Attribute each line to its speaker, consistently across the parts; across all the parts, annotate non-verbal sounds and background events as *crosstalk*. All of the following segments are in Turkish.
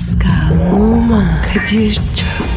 Speaker 1: Pascal, Oman, Kadir çok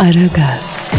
Speaker 1: Aragaz,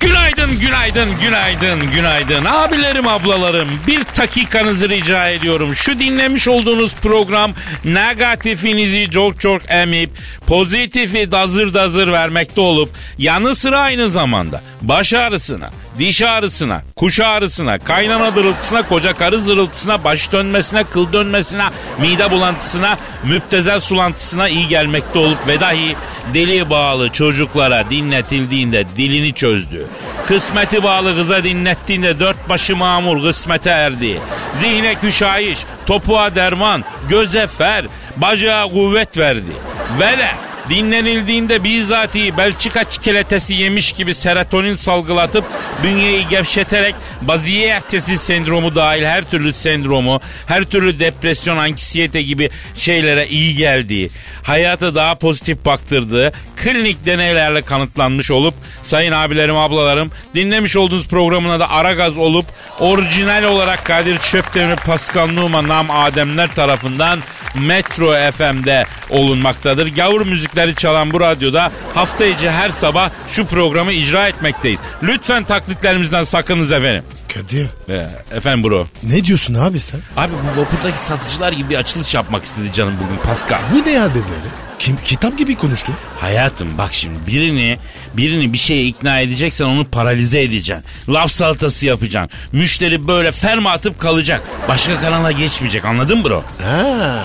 Speaker 2: Günaydın, günaydın, günaydın, günaydın. Abilerim, ablalarım bir dakikanızı rica ediyorum. Şu dinlemiş olduğunuz program negatifinizi çok çok emip pozitifi dazır dazır vermekte olup yanı sıra aynı zamanda baş ağrısına, diş ağrısına, kuş ağrısına, kaynana dırıltısına, koca karı zırıltısına, baş dönmesine, kıl dönmesine, mide bulantısına, müptezel sulantısına iyi gelmekte olup ve dahi deli bağlı çocuklara dinletildiğinde dilini çözdü. Kısmeti bağlı kıza dinlettiğinde dört başı mamur kısmete erdi. Zihne küşayiş, topuğa derman, göze fer, bacağa kuvvet verdi. Ve de Dinlenildiğinde bizzatihi Belçika çikolatesi yemiş gibi serotonin salgılatıp bünyeyi gevşeterek baziye ertesi sendromu dahil her türlü sendromu, her türlü depresyon, anksiyete gibi şeylere iyi geldiği, hayata daha pozitif baktırdığı klinik deneylerle kanıtlanmış olup sayın abilerim ablalarım dinlemiş olduğunuz programına da ara gaz olup orijinal olarak Kadir Çöptemir Pascal Numa nam Ademler tarafından Metro FM'de olunmaktadır. Gavur müzikleri çalan bu radyoda hafta içi her sabah şu programı icra etmekteyiz. Lütfen taklitlerimizden sakınız efendim.
Speaker 3: Kadir.
Speaker 2: Ee, efendim bro.
Speaker 3: Ne diyorsun abi sen?
Speaker 2: Abi bu vapurdaki satıcılar gibi bir açılış yapmak istedi canım bugün Pascal.
Speaker 3: Bu ne abi böyle? Kim, kitap gibi konuştun.
Speaker 2: Hayatım bak şimdi birini birini bir şeye ikna edeceksen onu paralize edeceksin. Laf salatası yapacaksın. Müşteri böyle ferma atıp kalacak. Başka kanala geçmeyecek anladın mı bro?
Speaker 3: Ha,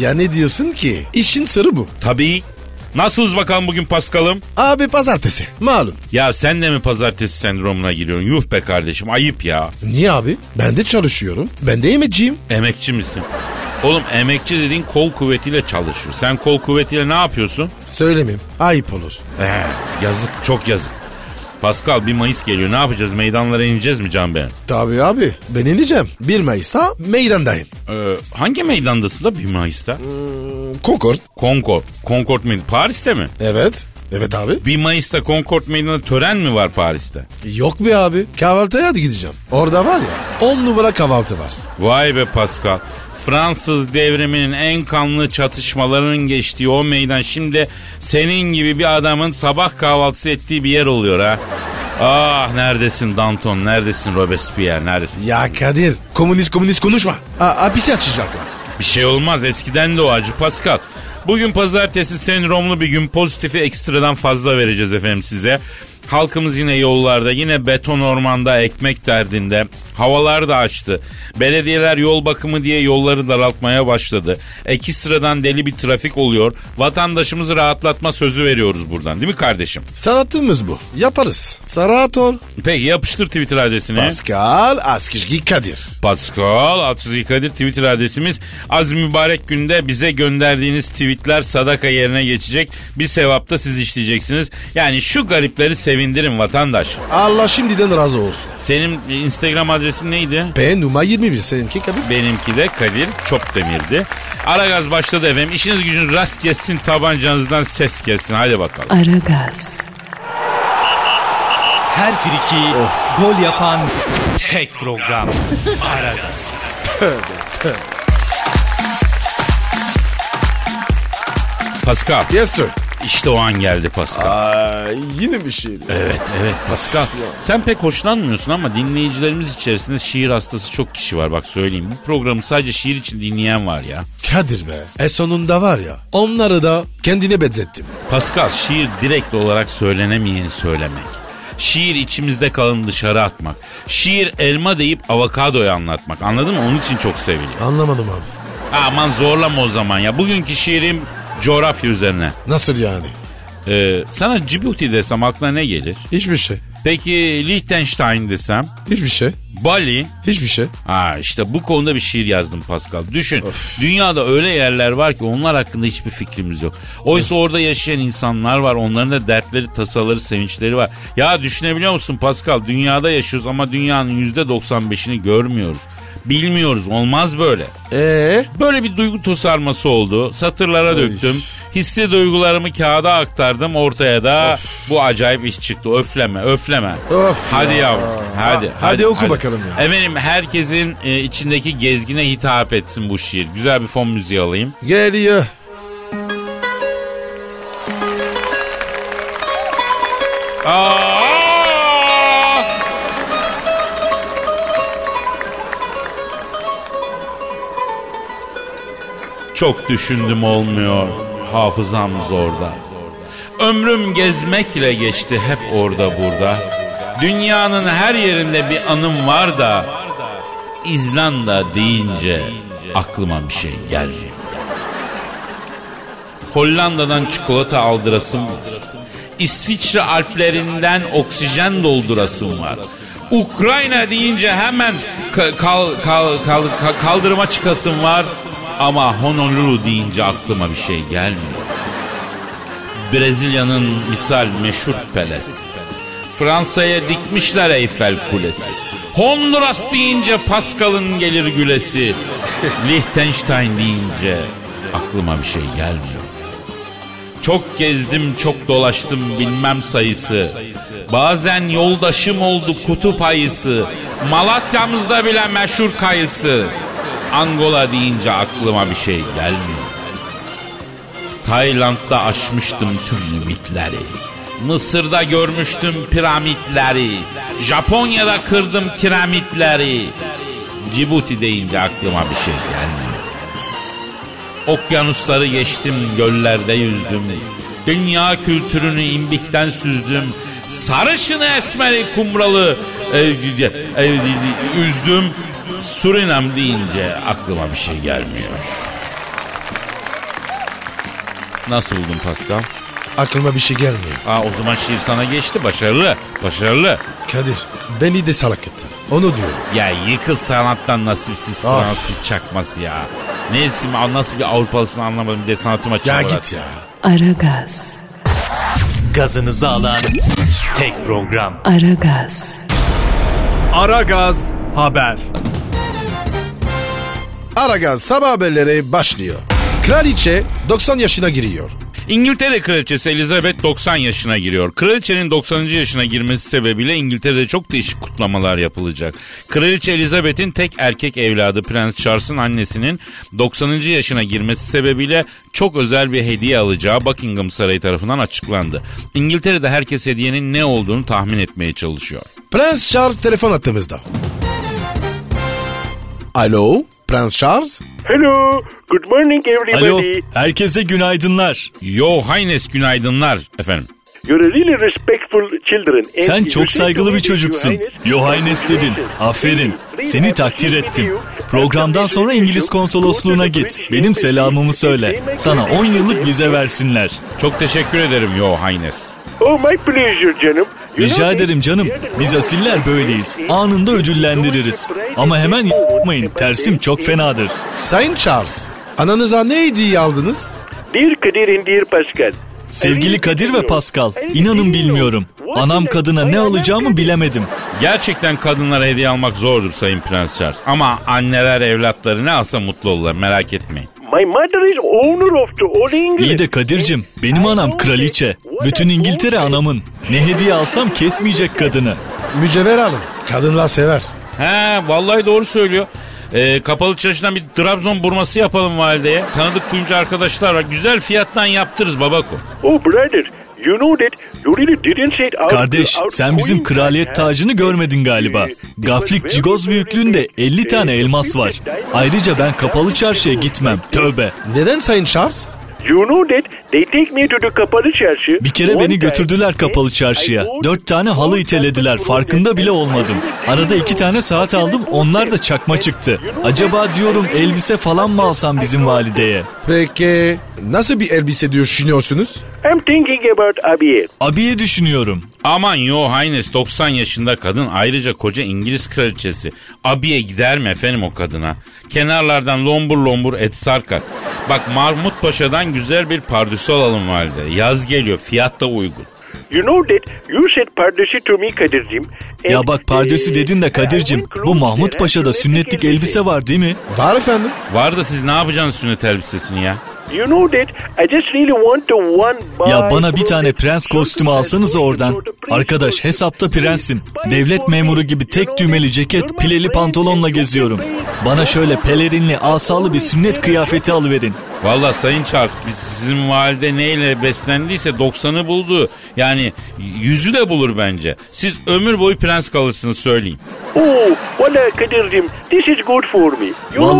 Speaker 3: ya ne diyorsun ki? İşin sırrı bu.
Speaker 2: Tabii. Nasılız bakalım bugün Paskal'ım?
Speaker 3: Abi pazartesi. Malum.
Speaker 2: Ya sen de mi pazartesi sendromuna giriyorsun? Yuh be kardeşim ayıp ya.
Speaker 3: Niye abi? Ben de çalışıyorum. Ben de emekçiyim.
Speaker 2: Emekçi misin? Oğlum emekçi dediğin kol kuvvetiyle çalışıyor. Sen kol kuvvetiyle ne yapıyorsun?
Speaker 3: Söylemeyeyim. Ayıp olur.
Speaker 2: Ee, yazık çok yazık. Pascal bir Mayıs geliyor ne yapacağız meydanlara ineceğiz mi Can Bey?
Speaker 3: Tabii abi. Ben ineceğim. 1 Mayıs'ta meydandayım.
Speaker 2: Ee, hangi meydandasın da 1 Mayıs'ta?
Speaker 3: Concord.
Speaker 2: Concord. Concord meydanı. Paris'te mi?
Speaker 3: Evet. Evet abi.
Speaker 2: 1 Mayıs'ta Concord meydanında tören mi var Paris'te?
Speaker 3: Yok be abi. Kahvaltıya hadi gideceğim. Orada var ya 10 numara kahvaltı var.
Speaker 2: Vay be Pascal. Fransız devriminin en kanlı çatışmalarının geçtiği o meydan şimdi senin gibi bir adamın sabah kahvaltısı ettiği bir yer oluyor ha. Ah neredesin Danton, neredesin Robespierre, neredesin?
Speaker 3: Ya Kadir komünist komünist konuşma. A hapisi açacaklar.
Speaker 2: Bir şey olmaz eskiden de o acı Pascal. Bugün pazartesi sendromlu bir gün pozitifi ekstradan fazla vereceğiz efendim size. Halkımız yine yollarda, yine beton ormanda ekmek derdinde. Havalar da açtı. Belediyeler yol bakımı diye yolları daraltmaya başladı. Eki sıradan deli bir trafik oluyor. Vatandaşımızı rahatlatma sözü veriyoruz buradan değil mi kardeşim?
Speaker 3: Sanatımız bu. Yaparız. Sarat ol.
Speaker 2: Peki yapıştır Twitter adresini.
Speaker 3: Pascal Askizgi Kadir.
Speaker 2: Pascal Altçizgi Kadir Twitter adresimiz. Az mübarek günde bize gönderdiğiniz tweetler sadaka yerine geçecek. Bir sevap da siz işleyeceksiniz. Yani şu garipleri sevindirin vatandaş.
Speaker 3: Allah şimdiden razı olsun.
Speaker 2: Senin Instagram adresin neydi?
Speaker 3: Ben numara 21 seninki Kadir.
Speaker 2: Benimki de Kadir Çopdemir'di. Aragaz başladı efendim. İşiniz gücünüz rast gelsin tabancanızdan ses gelsin. Hadi bakalım.
Speaker 1: Aragaz,
Speaker 4: Her friki gol yapan tek program. Aragaz.
Speaker 2: Pascal
Speaker 3: Yes sir.
Speaker 2: İşte o an geldi Pascal.
Speaker 3: Aa, yine bir şey.
Speaker 2: Evet evet Pascal. Sen pek hoşlanmıyorsun ama dinleyicilerimiz içerisinde şiir hastası çok kişi var bak söyleyeyim. Bu programı sadece şiir için dinleyen var ya.
Speaker 3: Kadir be. E sonunda var ya onları da kendine benzettim.
Speaker 2: Pascal şiir direkt olarak söylenemeyeni söylemek. Şiir içimizde kalın dışarı atmak. Şiir elma deyip avokadoyu anlatmak. Anladın mı? Onun için çok seviliyor.
Speaker 3: Anlamadım abi.
Speaker 2: Aman zorlama o zaman ya. Bugünkü şiirim coğrafya üzerine.
Speaker 3: Nasıl yani?
Speaker 2: Ee, sana Cibuti desem aklına ne gelir?
Speaker 3: Hiçbir şey.
Speaker 2: Peki Liechtenstein desem?
Speaker 3: Hiçbir şey.
Speaker 2: Bali?
Speaker 3: Hiçbir şey.
Speaker 2: Ha işte bu konuda bir şiir yazdım Pascal. Düşün dünyada öyle yerler var ki onlar hakkında hiçbir fikrimiz yok. Oysa orada yaşayan insanlar var. Onların da dertleri, tasaları, sevinçleri var. Ya düşünebiliyor musun Pascal? Dünyada yaşıyoruz ama dünyanın yüzde 95'ini görmüyoruz. Bilmiyoruz. Olmaz böyle.
Speaker 3: Ee?
Speaker 2: Böyle bir duygu tosarması oldu. Satırlara döktüm. Hissi duygularımı kağıda aktardım. Ortaya da bu acayip iş çıktı. Öfleme, öfleme.
Speaker 3: Of
Speaker 2: hadi
Speaker 3: ya.
Speaker 2: yavrum. Hadi,
Speaker 3: Ha- hadi oku bakalım ya.
Speaker 2: Efendim herkesin e, içindeki gezgine hitap etsin bu şiir. Güzel bir fon müziği alayım.
Speaker 3: Geliyor.
Speaker 2: Aa! Çok düşündüm olmuyor. Hafızam zorda. Ömrüm gezmekle geçti hep orada burada. Dünyanın her yerinde bir anım var da İzlanda deyince aklıma bir şey gelmiyor. Hollanda'dan çikolata aldırasım var. İsviçre Alplerinden oksijen doldurasım var. Ukrayna deyince hemen ka- kal, kal, kal, ka- kaldırıma çıkasım var. Ama Honolulu deyince aklıma bir şey gelmiyor. Brezilya'nın misal meşhur pelesi. Fransa'ya dikmişler Eyfel Kulesi. Honduras deyince Pascal'ın gelir gülesi. Liechtenstein deyince aklıma bir şey gelmiyor. Çok gezdim çok dolaştım bilmem sayısı. Bazen yoldaşım oldu kutup ayısı. Malatya'mızda bile meşhur kayısı. Angola deyince aklıma bir şey gelmiyor. Tayland'da aşmıştım tüm limitleri. Mısır'da görmüştüm piramitleri. Japonya'da kırdım kiremitleri. Cibuti deyince aklıma bir şey gelmiyor. Okyanusları geçtim, göllerde yüzdüm. Dünya kültürünü imbikten süzdüm. Sarışını esmeri kumralı e, e, e, üzdüm. Surinam deyince aklıma bir şey gelmiyor. Nasıl buldun Pascal?
Speaker 3: Aklıma bir şey gelmiyor.
Speaker 2: Aa, o zaman şiir sana geçti. Başarılı. Başarılı.
Speaker 3: Kadir beni de salak ettin. Onu diyorum.
Speaker 2: Ya yıkıl sanattan nasipsiz
Speaker 3: Of.
Speaker 2: Fransız çakması ya. Neyse nasıl bir Avrupalısını anlamadım. Bir de sanatıma
Speaker 3: Ya
Speaker 2: çağır.
Speaker 3: git ya.
Speaker 1: Aragaz,
Speaker 4: Gazınızı alan tek program.
Speaker 1: Aragaz,
Speaker 5: Aragaz Haber.
Speaker 3: Aragaz sabah haberleri başlıyor. Kraliçe 90 yaşına giriyor.
Speaker 2: İngiltere Kraliçesi Elizabeth 90 yaşına giriyor. Kraliçenin 90. yaşına girmesi sebebiyle İngiltere'de çok değişik kutlamalar yapılacak. Kraliçe Elizabeth'in tek erkek evladı Prens Charles'ın annesinin 90. yaşına girmesi sebebiyle çok özel bir hediye alacağı Buckingham Sarayı tarafından açıklandı. İngiltere'de herkes hediyenin ne olduğunu tahmin etmeye çalışıyor.
Speaker 3: Prens Charles telefon attığımızda. Alo Prens Charles?
Speaker 6: Hello, good morning everybody.
Speaker 4: Alo, herkese günaydınlar.
Speaker 2: Yo Haynes günaydınlar efendim.
Speaker 6: You're a really respectful children. And
Speaker 4: Sen çok
Speaker 6: say
Speaker 4: saygılı bir çocuksun.
Speaker 6: Highness,
Speaker 4: Yohannes dedin. Aferin. Seni takdir ettim. Programdan sonra İngiliz konsolosluğuna git. Benim selamımı söyle. Sana 10 yıllık vize versinler.
Speaker 2: Çok teşekkür ederim Yo Haynes.
Speaker 6: Oh my pleasure canım.
Speaker 4: Rica ederim canım. Biz asiller böyleyiz. Anında ödüllendiririz. Ama hemen yapmayın. Tersim çok fenadır.
Speaker 3: Sayın Charles. Ananıza ne hediye aldınız?
Speaker 6: Dear Kadir and dear Pascal.
Speaker 4: Sevgili Kadir ve Pascal, inanın bilmiyorum. Anam kadına ne alacağımı bilemedim.
Speaker 2: Gerçekten kadınlara hediye almak zordur Sayın Prens Charles. Ama anneler evlatları ne alsa mutlu olurlar merak etmeyin.
Speaker 6: My mother is owner of the all England.
Speaker 4: İyi de Kadir'cim, benim anam kraliçe. Bütün İngiltere anamın. Ne hediye alsam kesmeyecek kadını.
Speaker 3: Mücevher alın. Kadınlar sever.
Speaker 2: He vallahi doğru söylüyor. Ee, kapalı çarşıdan bir Trabzon burması yapalım valideye. Tanıdık kuyumcu arkadaşlar var. Güzel fiyattan yaptırırız babako.
Speaker 6: Oh brother, you know that you really didn't say it out.
Speaker 4: Kardeş,
Speaker 6: out
Speaker 4: sen bizim kraliyet tacını görmedin galiba. Gaflik cigoz büyüklüğünde
Speaker 6: good.
Speaker 4: 50 tane elmas var. Ayrıca ben kapalı çarşıya gitmem. Tövbe.
Speaker 3: Neden Sayın Charles?
Speaker 6: You know that they take me to the kapalı çarşı.
Speaker 4: Bir kere
Speaker 6: One
Speaker 4: beni
Speaker 6: time,
Speaker 4: götürdüler kapalı çarşıya. Dört tane halı itelediler. Farkında bile olmadım. Arada iki tane saat aldım. Onlar da çakma çıktı. Acaba diyorum elbise falan mı alsam bizim valideye?
Speaker 3: Peki nasıl bir elbise düşünüyorsunuz?
Speaker 6: I'm thinking about abiye.
Speaker 4: Abiye düşünüyorum.
Speaker 2: Aman yo Haynes 90 yaşında kadın ayrıca koca İngiliz kraliçesi. Abiye gider mi efendim o kadına? Kenarlardan lombur lombur et sarkar. Bak Mahmut Paşa'dan güzel bir pardüsü alalım valide. Yaz geliyor fiyat da uygun.
Speaker 6: You know that you said pardesi to me Kadir'cim.
Speaker 4: Ya bak pardösü
Speaker 6: eh,
Speaker 4: dedin de Kadir'cim
Speaker 6: I want
Speaker 4: bu Mahmut Paşa'da sünnetlik elbise var değil mi?
Speaker 3: Var efendim.
Speaker 2: Var da siz ne yapacaksınız sünnet elbisesini ya?
Speaker 6: You know that I just really want to one
Speaker 4: Ya
Speaker 6: buy
Speaker 4: bana bir tane prens kostümü alsanız oradan. Arkadaş hesapta prensim. Devlet memuru
Speaker 6: me.
Speaker 4: gibi tek düğmeli ceket, pileli pantolonla geziyorum. Bana şöyle pelerinli, asalı bir sünnet kıyafeti alıverin.
Speaker 2: Valla Sayın Charles biz sizin valide neyle beslendiyse 90'ı buldu. Yani yüzü de bulur bence. Siz ömür boyu prens kalırsınız söyleyeyim.
Speaker 6: Oh, valla Kadir'cim this is good for me.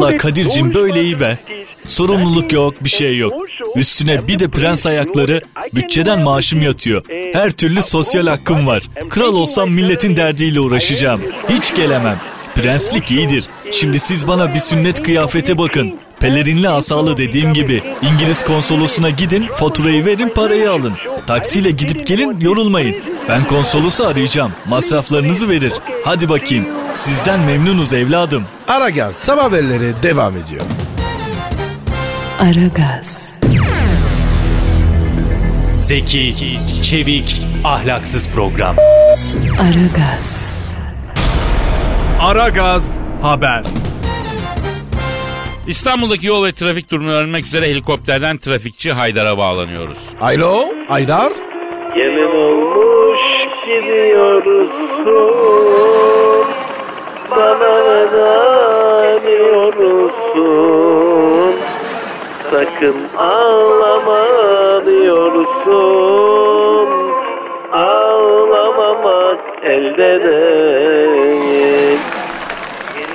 Speaker 6: That
Speaker 4: Kadir'cim böyle iyi be. Sorumluluk yok, bir şey yok. Üstüne bir de prens ayakları, bütçeden maaşım yatıyor. Her türlü sosyal hakkım var. Kral olsam milletin derdiyle uğraşacağım. Hiç gelemem. Prenslik iyidir. Şimdi siz bana bir sünnet kıyafete bakın. Pelerinli asalı dediğim gibi İngiliz konsolosuna gidin, faturayı verin, parayı alın. Taksiyle gidip gelin, yorulmayın. Ben konsolosu arayacağım. Masraflarınızı verir. Hadi bakayım. Sizden memnunuz evladım.
Speaker 3: Aragaz sabah haberleri devam ediyor.
Speaker 1: Aragaz,
Speaker 7: Zeki, çevik, ahlaksız program.
Speaker 1: Aragaz,
Speaker 5: Aragaz Haber.
Speaker 2: İstanbul'daki yol ve trafik durumunu öğrenmek üzere helikopterden trafikçi Haydar'a bağlanıyoruz.
Speaker 3: Alo Aydar.
Speaker 6: Gidiyorsun Bana veda diyorsun Sakın ağlama diyorsun Ağlamamak elde değil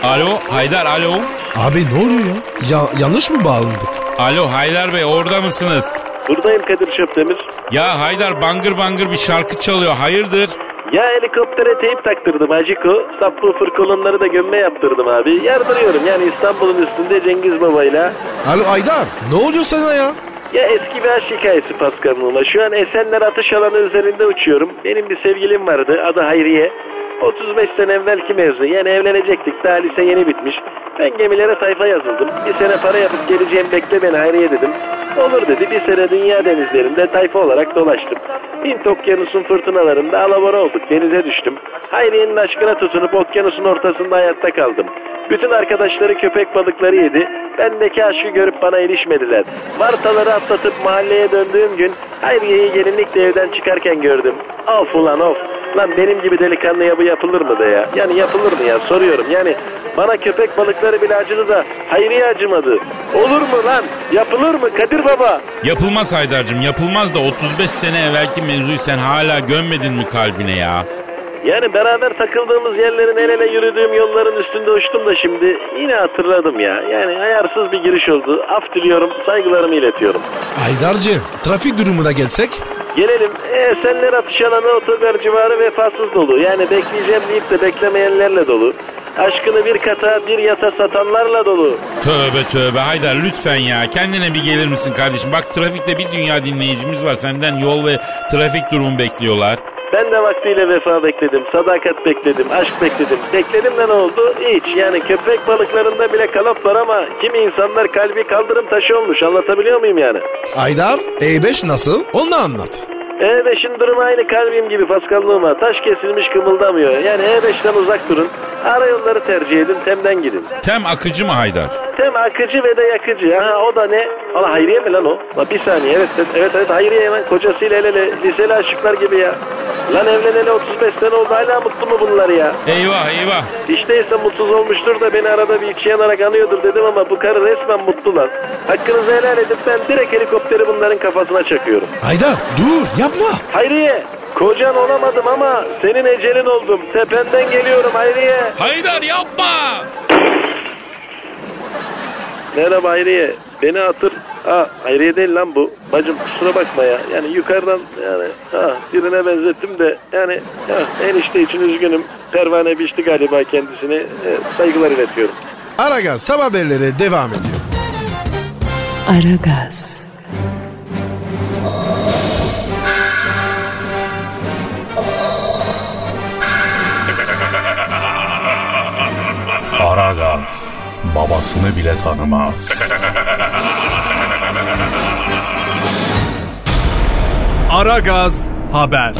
Speaker 2: Alo Haydar alo.
Speaker 3: Abi ne oluyor ya? ya yanlış mı bağlandık?
Speaker 2: Alo Haydar Bey orada mısınız?
Speaker 6: Buradayım Kadir Şöpdemir
Speaker 2: Ya Haydar bangır bangır bir şarkı çalıyor hayırdır?
Speaker 6: Ya helikoptere teyip taktırdım Aciko. Subwoofer kolonları da gömme yaptırdım abi. Yardırıyorum yani İstanbul'un üstünde Cengiz Baba'yla.
Speaker 3: Alo Aydar ne oluyor sana ya?
Speaker 6: Ya eski bir aşk hikayesi Paskal'ımla. Şu an Esenler atış alanı üzerinde uçuyorum. Benim bir sevgilim vardı adı Hayriye. 35 sene evvelki mevzu. Yani evlenecektik. Daha lise yeni bitmiş. Ben gemilere tayfa yazıldım. Bir sene para yapıp geleceğim bekle beni Hayriye dedim. Olur dedi. Bir sene dünya denizlerinde tayfa olarak dolaştım. Hint okyanusun fırtınalarında alabora olduk. Denize düştüm. Hayriye'nin aşkına tutunup okyanusun ortasında hayatta kaldım. Bütün arkadaşları köpek balıkları yedi. Bendeki aşkı görüp bana ilişmediler. Vartaları atlatıp mahalleye döndüğüm gün Hayriye'yi gelinlikle evden çıkarken gördüm. Of ulan of. Lan benim gibi delikanlıya bu yapılır mı da ya? Yani yapılır mı ya? Soruyorum. Yani bana köpek balıkları bile acıdı da Hayriye acımadı. Olur mu lan? Yapılır mı Kadir Baba?
Speaker 2: Yapılmaz Haydar'cığım yapılmaz da 35 sene evvelki mevzuyu sen hala gömmedin mi kalbine ya?
Speaker 6: Yani beraber takıldığımız yerlerin el ele yürüdüğüm yolların üstünde uçtum da şimdi yine hatırladım ya. Yani ayarsız bir giriş oldu. Af diliyorum, saygılarımı iletiyorum.
Speaker 3: Aydar'cığım trafik durumuna gelsek.
Speaker 6: Gelelim. E, senler atış alanı otogar civarı vefasız dolu. Yani bekleyeceğim deyip de beklemeyenlerle dolu. Aşkını bir kata bir yata satanlarla dolu.
Speaker 2: Tövbe tövbe Haydar lütfen ya kendine bir gelir misin kardeşim? Bak trafikte bir dünya dinleyicimiz var senden yol ve trafik durumu bekliyorlar.
Speaker 6: De vaktiyle vefa bekledim, sadakat bekledim, aşk bekledim. Bekledim de ne oldu? Hiç. Yani köpek balıklarında bile kalap var ama kimi insanlar kalbi kaldırım taşı olmuş. Anlatabiliyor muyum yani?
Speaker 3: Aydar E5 nasıl? Onu anlat.
Speaker 6: E5'in durumu aynı kalbim gibi paskallığıma. Taş kesilmiş kımıldamıyor. Yani E5'ten uzak durun. Ara yolları tercih edin, temden gidin.
Speaker 2: Tem akıcı mı Haydar?
Speaker 6: Tem akıcı ve de yakıcı. Aha o da ne? Ana Hayriye mi lan o? Lan bir saniye evet evet evet, evet Hayriye hemen kocasıyla el ele liseli aşıklar gibi ya. Lan evleneli 35 sene oldu hala mutlu mu bunlar ya?
Speaker 2: Eyvah eyvah.
Speaker 6: İşteyse mutsuz olmuştur da beni arada bir içi yanarak anıyordur dedim ama bu karı resmen mutlu lan. Hakkınızı helal edip ben direkt helikopteri bunların kafasına çakıyorum.
Speaker 3: Aydar dur yapma.
Speaker 6: Hayriye kocan olamadım ama senin ecelin oldum. Tependen geliyorum Hayriye.
Speaker 2: Haydar yapma.
Speaker 6: Merhaba Hayriye. Beni hatır. Ha Hayriye değil lan bu. Bacım kusura bakma ya. Yani yukarıdan yani ha birine benzettim de yani ha, enişte için üzgünüm. Pervane biçti galiba kendisini. E, saygılar iletiyorum.
Speaker 3: Aragaz sabah haberleri devam ediyor.
Speaker 8: Aragaz babasını bile tanımaz.
Speaker 9: Aragaz haber.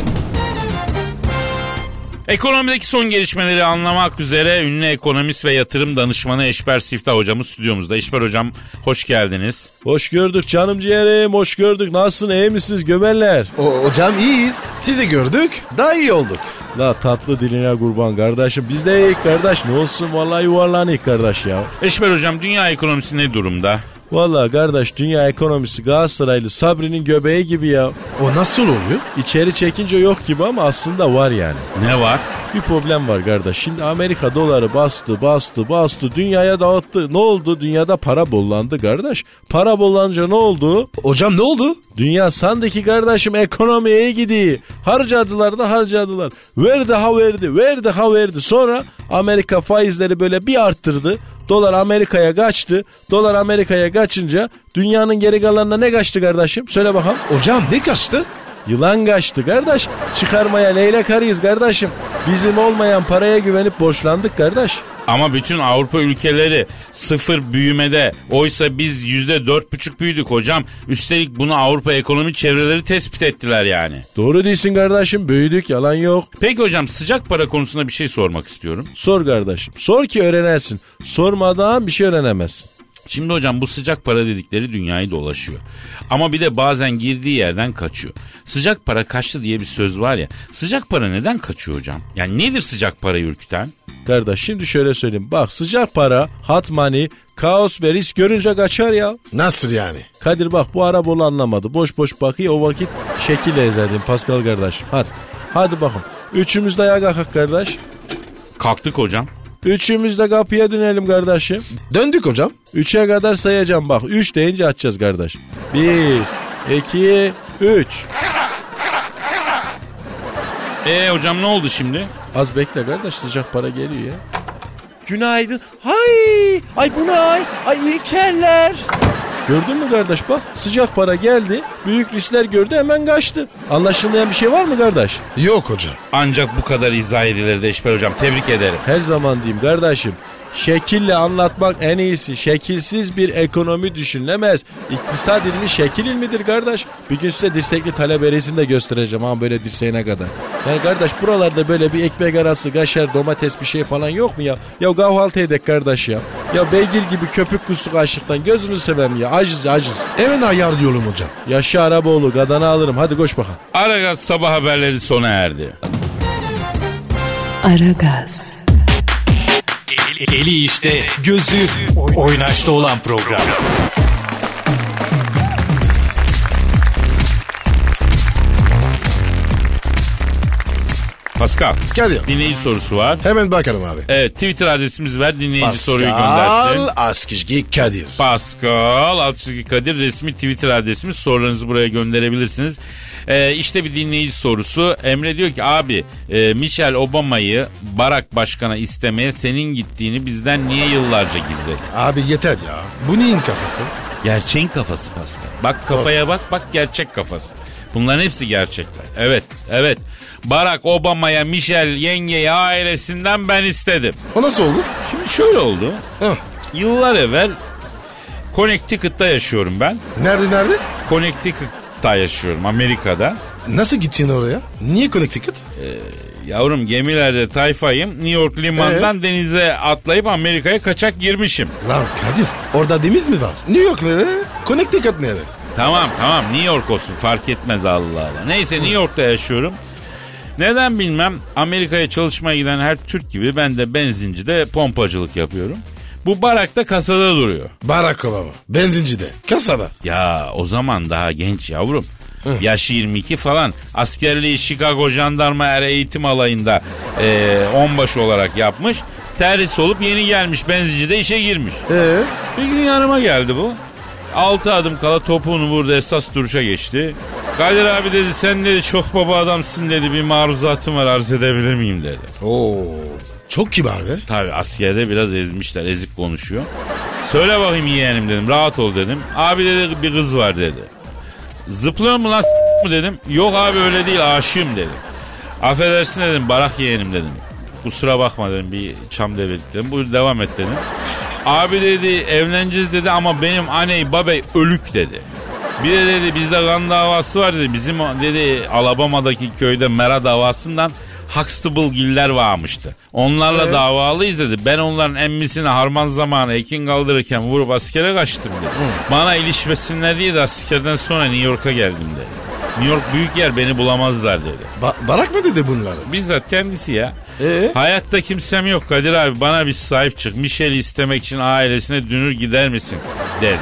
Speaker 2: Ekonomideki son gelişmeleri anlamak üzere ünlü ekonomist ve yatırım danışmanı Eşber Siftah hocamız stüdyomuzda. Eşber hocam hoş geldiniz.
Speaker 5: Hoş gördük canım ciğerim hoş gördük. Nasılsın iyi misiniz gömerler?
Speaker 3: O, hocam iyiyiz. Sizi gördük. Daha iyi olduk.
Speaker 5: La tatlı diline kurban kardeşim. Biz de iyiyiz kardeş. Ne olsun vallahi yuvarlanıyız kardeş ya.
Speaker 2: Eşber hocam dünya ekonomisi ne durumda?
Speaker 5: Vallahi kardeş dünya ekonomisi Galatasaraylı Sabri'nin göbeği gibi ya.
Speaker 3: O nasıl oluyor?
Speaker 5: İçeri çekince yok gibi ama aslında var yani.
Speaker 2: Ne var?
Speaker 5: Bir problem var kardeş. Şimdi Amerika doları bastı, bastı, bastı. Dünyaya dağıttı. Ne oldu? Dünyada para bollandı kardeş. Para bollanınca ne oldu?
Speaker 3: Hocam ne oldu?
Speaker 5: Dünya sandaki kardeşim ekonomiye gidiyor. Harcadılar da harcadılar. Verdi ha verdi, verdi ha verdi. Sonra Amerika faizleri böyle bir arttırdı. Dolar Amerika'ya kaçtı. Dolar Amerika'ya kaçınca dünyanın geri kalanına ne kaçtı kardeşim? Söyle bakalım.
Speaker 3: Hocam ne kaçtı?
Speaker 5: Yılan kaçtı kardeş. Çıkarmaya leylek arıyız kardeşim. Bizim olmayan paraya güvenip borçlandık kardeş.
Speaker 2: Ama bütün Avrupa ülkeleri sıfır büyümede. Oysa biz yüzde dört buçuk büyüdük hocam. Üstelik bunu Avrupa ekonomi çevreleri tespit ettiler yani.
Speaker 5: Doğru değilsin kardeşim. Büyüdük yalan yok.
Speaker 2: Peki hocam sıcak para konusunda bir şey sormak istiyorum.
Speaker 5: Sor kardeşim. Sor ki öğrenersin. Sormadan bir şey öğrenemezsin.
Speaker 2: Şimdi hocam bu sıcak para dedikleri dünyayı dolaşıyor. Ama bir de bazen girdiği yerden kaçıyor. Sıcak para kaçtı diye bir söz var ya. Sıcak para neden kaçıyor hocam? Yani nedir sıcak parayı ürküten?
Speaker 5: Kardeş şimdi şöyle söyleyeyim. Bak sıcak para, hot money, kaos ve risk görünce kaçar ya.
Speaker 3: Nasıl yani?
Speaker 5: Kadir bak bu Arabolu anlamadı. Boş boş bakıyor o vakit şekil ezerdin Pascal kardeşim. Hadi. Hadi bakın. Üçümüz de ayağa kalkak kardeş.
Speaker 2: Kalktık hocam.
Speaker 5: Üçümüz de kapıya dönelim kardeşim.
Speaker 3: Döndük hocam.
Speaker 5: Üçe kadar sayacağım bak. Üç deyince açacağız kardeş. Bir, iki, üç.
Speaker 2: E hocam ne oldu şimdi?
Speaker 5: Az bekle kardeş sıcak para geliyor ya. Günaydın. Hay! Ay bu ne ay? Ay İlkerler. Gördün mü kardeş bak sıcak para geldi. Büyük riskler gördü hemen kaçtı. Anlaşılmayan bir şey var mı kardeş?
Speaker 3: Yok hocam.
Speaker 2: Ancak bu kadar izah edilir de Eşber hocam tebrik ederim.
Speaker 5: Her zaman diyeyim kardeşim. Şekille anlatmak en iyisi. Şekilsiz bir ekonomi düşünülemez. İktisat ilmi şekil ilmidir kardeş. Bir gün size dirsekli talep eresini de göstereceğim ama böyle dirseğine kadar. Yani kardeş buralarda böyle bir ekmek arası, kaşar, domates bir şey falan yok mu ya? Ya kahvaltı edek kardeş ya. Ya beygir gibi köpük kustuk açlıktan gözünü seveyim ya. Aciz aciz.
Speaker 3: Hemen ayarlıyorum hocam.
Speaker 5: Yaşa Araboğlu gadana alırım hadi koş bakalım.
Speaker 2: Aragaz sabah haberleri sona erdi.
Speaker 1: Aragaz,
Speaker 7: Eli işte, gözü oynaşta olan program.
Speaker 2: Pascal.
Speaker 3: Kadir.
Speaker 2: Dinleyici sorusu var.
Speaker 3: Hemen bakalım abi.
Speaker 2: Evet Twitter adresimiz ver dinleyici
Speaker 3: Pascal
Speaker 2: soruyu göndersin.
Speaker 3: Askizgi Kadir.
Speaker 2: Pascal Altçizgi Kadir resmi Twitter adresimiz sorularınızı buraya gönderebilirsiniz. Ee, işte bir dinleyici sorusu. Emre diyor ki abi e, Michelle Obama'yı Barack Başkan'a istemeye senin gittiğini bizden niye yıllarca gizledin?
Speaker 3: Abi yeter ya. Bu neyin kafası?
Speaker 2: Gerçeğin kafası Pascal. Bak kafaya bak bak gerçek kafası. Bunların hepsi gerçekler. Evet evet. Barack Obama'ya Michelle yengeyi ailesinden ben istedim.
Speaker 3: O nasıl oldu?
Speaker 2: Şimdi şöyle oldu.
Speaker 3: Heh.
Speaker 2: Yıllar evvel Connecticut'ta yaşıyorum ben.
Speaker 3: Nerede nerede?
Speaker 2: Connecticut'ta yaşıyorum Amerika'da.
Speaker 3: Nasıl gittin oraya? Niye Connecticut?
Speaker 2: Yavrum gemilerde tayfayım. New York limandan denize atlayıp Amerika'ya kaçak girmişim.
Speaker 3: Lan Kadir orada deniz mi var? New York nere? Connecticut nere?
Speaker 2: Tamam tamam New York olsun fark etmez Allah Allah. Neyse New York'ta yaşıyorum. Neden bilmem Amerika'ya çalışmaya giden her Türk gibi ben de benzincide pompacılık yapıyorum. Bu barakta kasada duruyor.
Speaker 3: Barack Obama. Benzincide. Kasada.
Speaker 2: Ya o zaman daha genç yavrum. Yaşı 22 falan. Askerliği Chicago Jandarma Er Eğitim Alayı'nda e, onbaşı olarak yapmış. Terhis olup yeni gelmiş benzincide işe girmiş.
Speaker 3: Ee?
Speaker 2: Bir gün yanıma geldi bu. Altı adım kala topuğunu vurdu esas duruşa geçti. Kadir abi dedi sen dedi çok baba adamsın dedi bir maruzatım var arz edebilir miyim dedi.
Speaker 3: Oo. Çok kibar be.
Speaker 2: Tabi askerde biraz ezmişler ezik konuşuyor. Söyle bakayım yeğenim dedim rahat ol dedim. Abi dedi bir kız var dedi. Zıplıyor mu lan s- mı dedim. Yok abi öyle değil aşığım dedi. Affedersin dedim barak yeğenim dedim. kusura bakma dedim bir çam devledik dedim. Buyur devam et dedim. Abi dedi evleneceğiz dedi ama benim aney babey ölük dedi. Bir de dedi bizde kan davası var dedi. Bizim dedi Alabama'daki köyde Mera davasından Huxtable giller varmıştı. Onlarla
Speaker 3: Evet.
Speaker 2: davalıyız dedi. Ben onların emmisine harman zamanı ekin kaldırırken vurup askere kaçtım dedi. Bana ilişmesinler diye de askerden sonra New York'a geldim dedi. New York büyük yer beni bulamazlar dedi.
Speaker 3: Ba- Barak mı dedi bunları?
Speaker 2: Bizzat kendisi ya.
Speaker 3: Ee?
Speaker 2: Hayatta kimsem yok Kadir abi bana bir sahip çık. Michel'i istemek için ailesine dünür gider misin dedi.